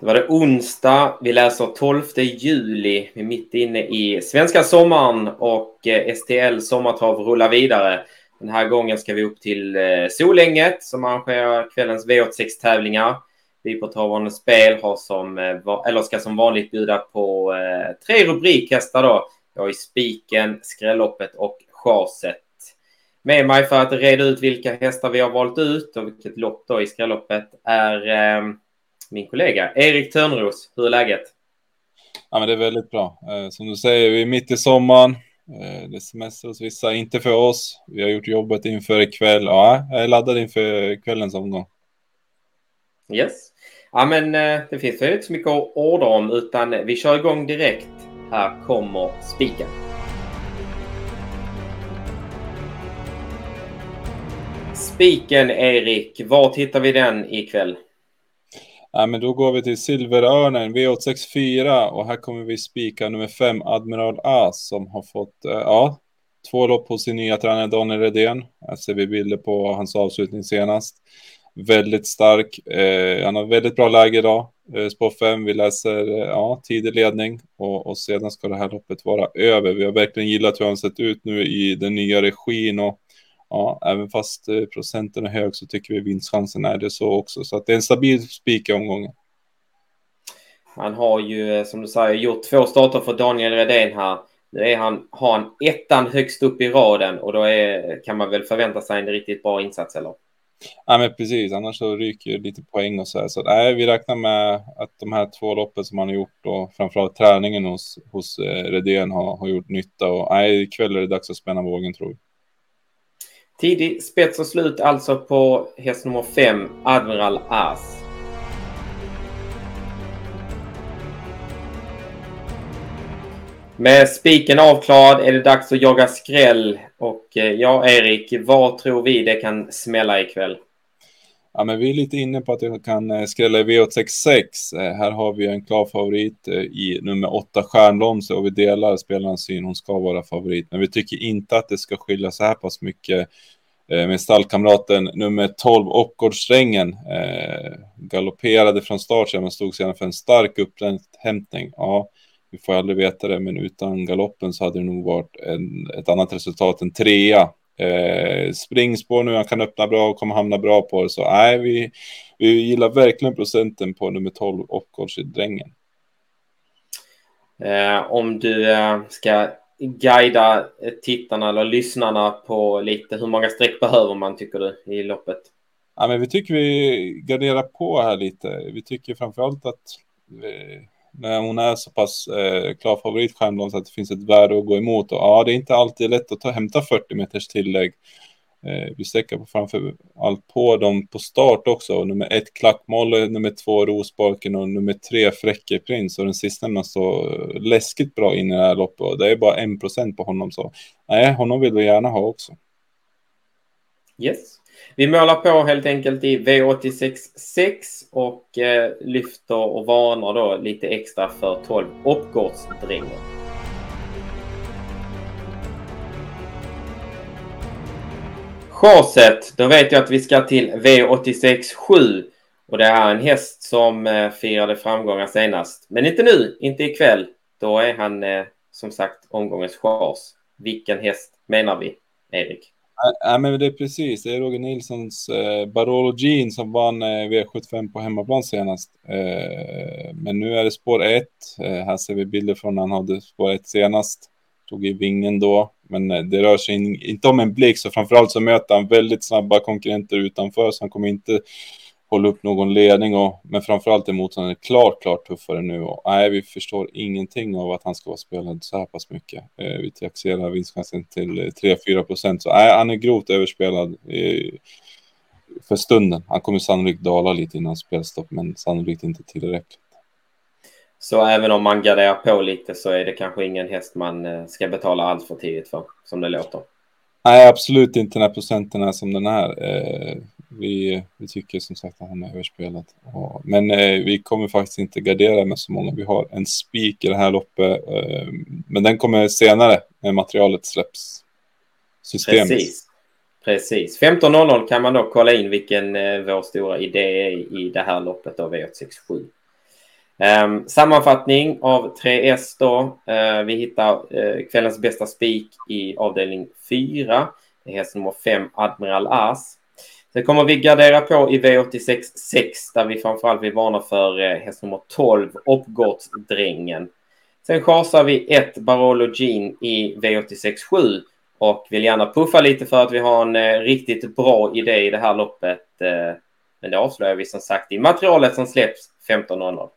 Det var det onsdag. Vi läser 12 juli. Vi är mitt inne i svenska sommaren och eh, STL Sommartrav rullar vidare. Den här gången ska vi upp till eh, Solänget som arrangerar kvällens V86-tävlingar. Vi på Travande Spel har som, eh, eller ska som vanligt bjuda på tre rubrikhästar då. Jag har i Spiken, Skrälloppet och Chaset. Med mig för att reda ut vilka hästar vi har valt ut och vilket lopp då i Skrälloppet är ehm, min kollega Erik Törnros. Hur är läget? Ja, men det är väldigt bra. Eh, som du säger, vi är mitt i sommaren. Eh, det är semester hos vissa, inte för oss. Vi har gjort jobbet inför ikväll. Ja, jag är laddad inför kvällens omgång. Yes. Ja, men eh, det finns väl inte så mycket att orda om, utan vi kör igång direkt. Här kommer spiken. Spiken, Erik. Var hittar vi den ikväll? Ja, men då går vi till Silverörnen V864 och här kommer vi spika nummer fem Admiral As som har fått eh, ja, två lopp hos sin nya tränare Daniel Redén. Här ser vi bilder på hans avslutning senast. Väldigt stark. Eh, han har väldigt bra läge idag. Eh, spår 5, vi läser eh, ja, tidig ledning och, och sedan ska det här loppet vara över. Vi har verkligen gillat hur han sett ut nu i den nya regin och ja, även fast eh, procenten är hög så tycker vi vinstchansen är det så också. Så att det är en stabil spik i omgången. Han har ju, eh, som du säger, gjort två starter för Daniel Redén här. Nu är han, har han ettan högst upp i raden och då är, kan man väl förvänta sig en riktigt bra insats, eller? Ja, men precis. Annars så ryker lite poäng och så här. Så nej, vi räknar med att de här två loppen som han har gjort och framförallt träningen hos, hos eh, Redén har, har gjort nytta. Och nej, ikväll är det dags att spänna vågen tror jag. Tidig spets och slut alltså på häst nummer 5, Admiral As. Med spiken avklarad är det dags att jaga skräll. Och eh, ja, Erik, vad tror vi det kan smälla ikväll? Ja, men vi är lite inne på att jag kan eh, skrälla i V866. Eh, här har vi en klar favorit eh, i nummer 8 Stjärnlomse, och vi delar spelarens syn. Hon ska vara favorit, men vi tycker inte att det ska skilja så här pass mycket med stallkamraten nummer 12 Oppgårdssträngen. Eh, galopperade från start men stod sedan för en stark upphämtning. Ja, vi får aldrig veta det, men utan galoppen så hade det nog varit en, ett annat resultat än trea. Eh, springspår nu, han kan öppna bra och kommer hamna bra på det. Så nej, vi, vi gillar verkligen procenten på nummer 12, Oppgårdsdrängen. Eh, om du eh, ska guida tittarna eller lyssnarna på lite hur många streck behöver man tycker du i loppet? Ja, men vi tycker vi garderar på här lite. Vi tycker framförallt att eh, när hon är så pass eh, klar favorit så att det finns ett värde att gå emot. Och, ja, det är inte alltid lätt att ta, hämta 40 meters tillägg. Eh, vi sträcker på framför allt på dem på start också. Nummer ett Klackmolle, eh, nummer två Rosbalken och nummer tre Fräcke Prins. Och den sistnämnda så eh, läskigt bra in i det här loppet. Och det är bara en procent på honom. Så nej, honom vill vi gärna ha också. Yes. Vi målar på helt enkelt i V86.6 och eh, lyfter och varnar då lite extra för 12 uppgårdsdränger. Chaset, då vet jag att vi ska till V86.7 och det är en häst som eh, firade framgångar senast. Men inte nu, inte ikväll. Då är han eh, som sagt omgångens chas. Vilken häst menar vi, Erik? Ja, men det är precis. Det är Roger Nilssons eh, Barolo Jean som vann eh, V75 på hemmaplan senast. Eh, men nu är det spår 1. Eh, här ser vi bilder från när han hade spår 1 senast. Tog i vingen då, men eh, det rör sig in, inte om en blixt så framförallt så möter han väldigt snabba konkurrenter utanför så han kommer inte hålla upp någon ledning och men framförallt är motståndaren klart, klart tuffare nu och nej, vi förstår ingenting av att han ska vara spelad så här pass mycket. Eh, vi taxerar vinstchansen till 3-4 procent så nej, han är grovt överspelad eh, för stunden. Han kommer sannolikt dala lite innan spelstopp, men sannolikt inte tillräckligt. Så även om man garderar på lite så är det kanske ingen häst man eh, ska betala allt för tidigt för, som det låter? Nej, absolut inte när procenten är som den är. Eh, vi, vi tycker som sagt att han är överspelad. Men eh, vi kommer faktiskt inte gardera med så många. Vi har en spik i det här loppet. Eh, men den kommer senare när materialet släpps. Systemet. Precis. Precis. 15.00 kan man då kolla in vilken eh, vår stora idé är i det här loppet av V867. Um, ehm, sammanfattning av 3S då. Uh, vi hittar uh, kvällens bästa spik i avdelning 4. Det är häst nummer 5, Admiral As. Sen kommer vi gardera på i V86 6 där vi framförallt vill varna för eh, häst nummer 12, Uppgårdsdrängen. Sen chasar vi ett Barolo Jean i V86 7 och vill gärna puffa lite för att vi har en eh, riktigt bra idé i det här loppet. Eh, men det avslöjar vi som sagt i materialet som släpps 15.00.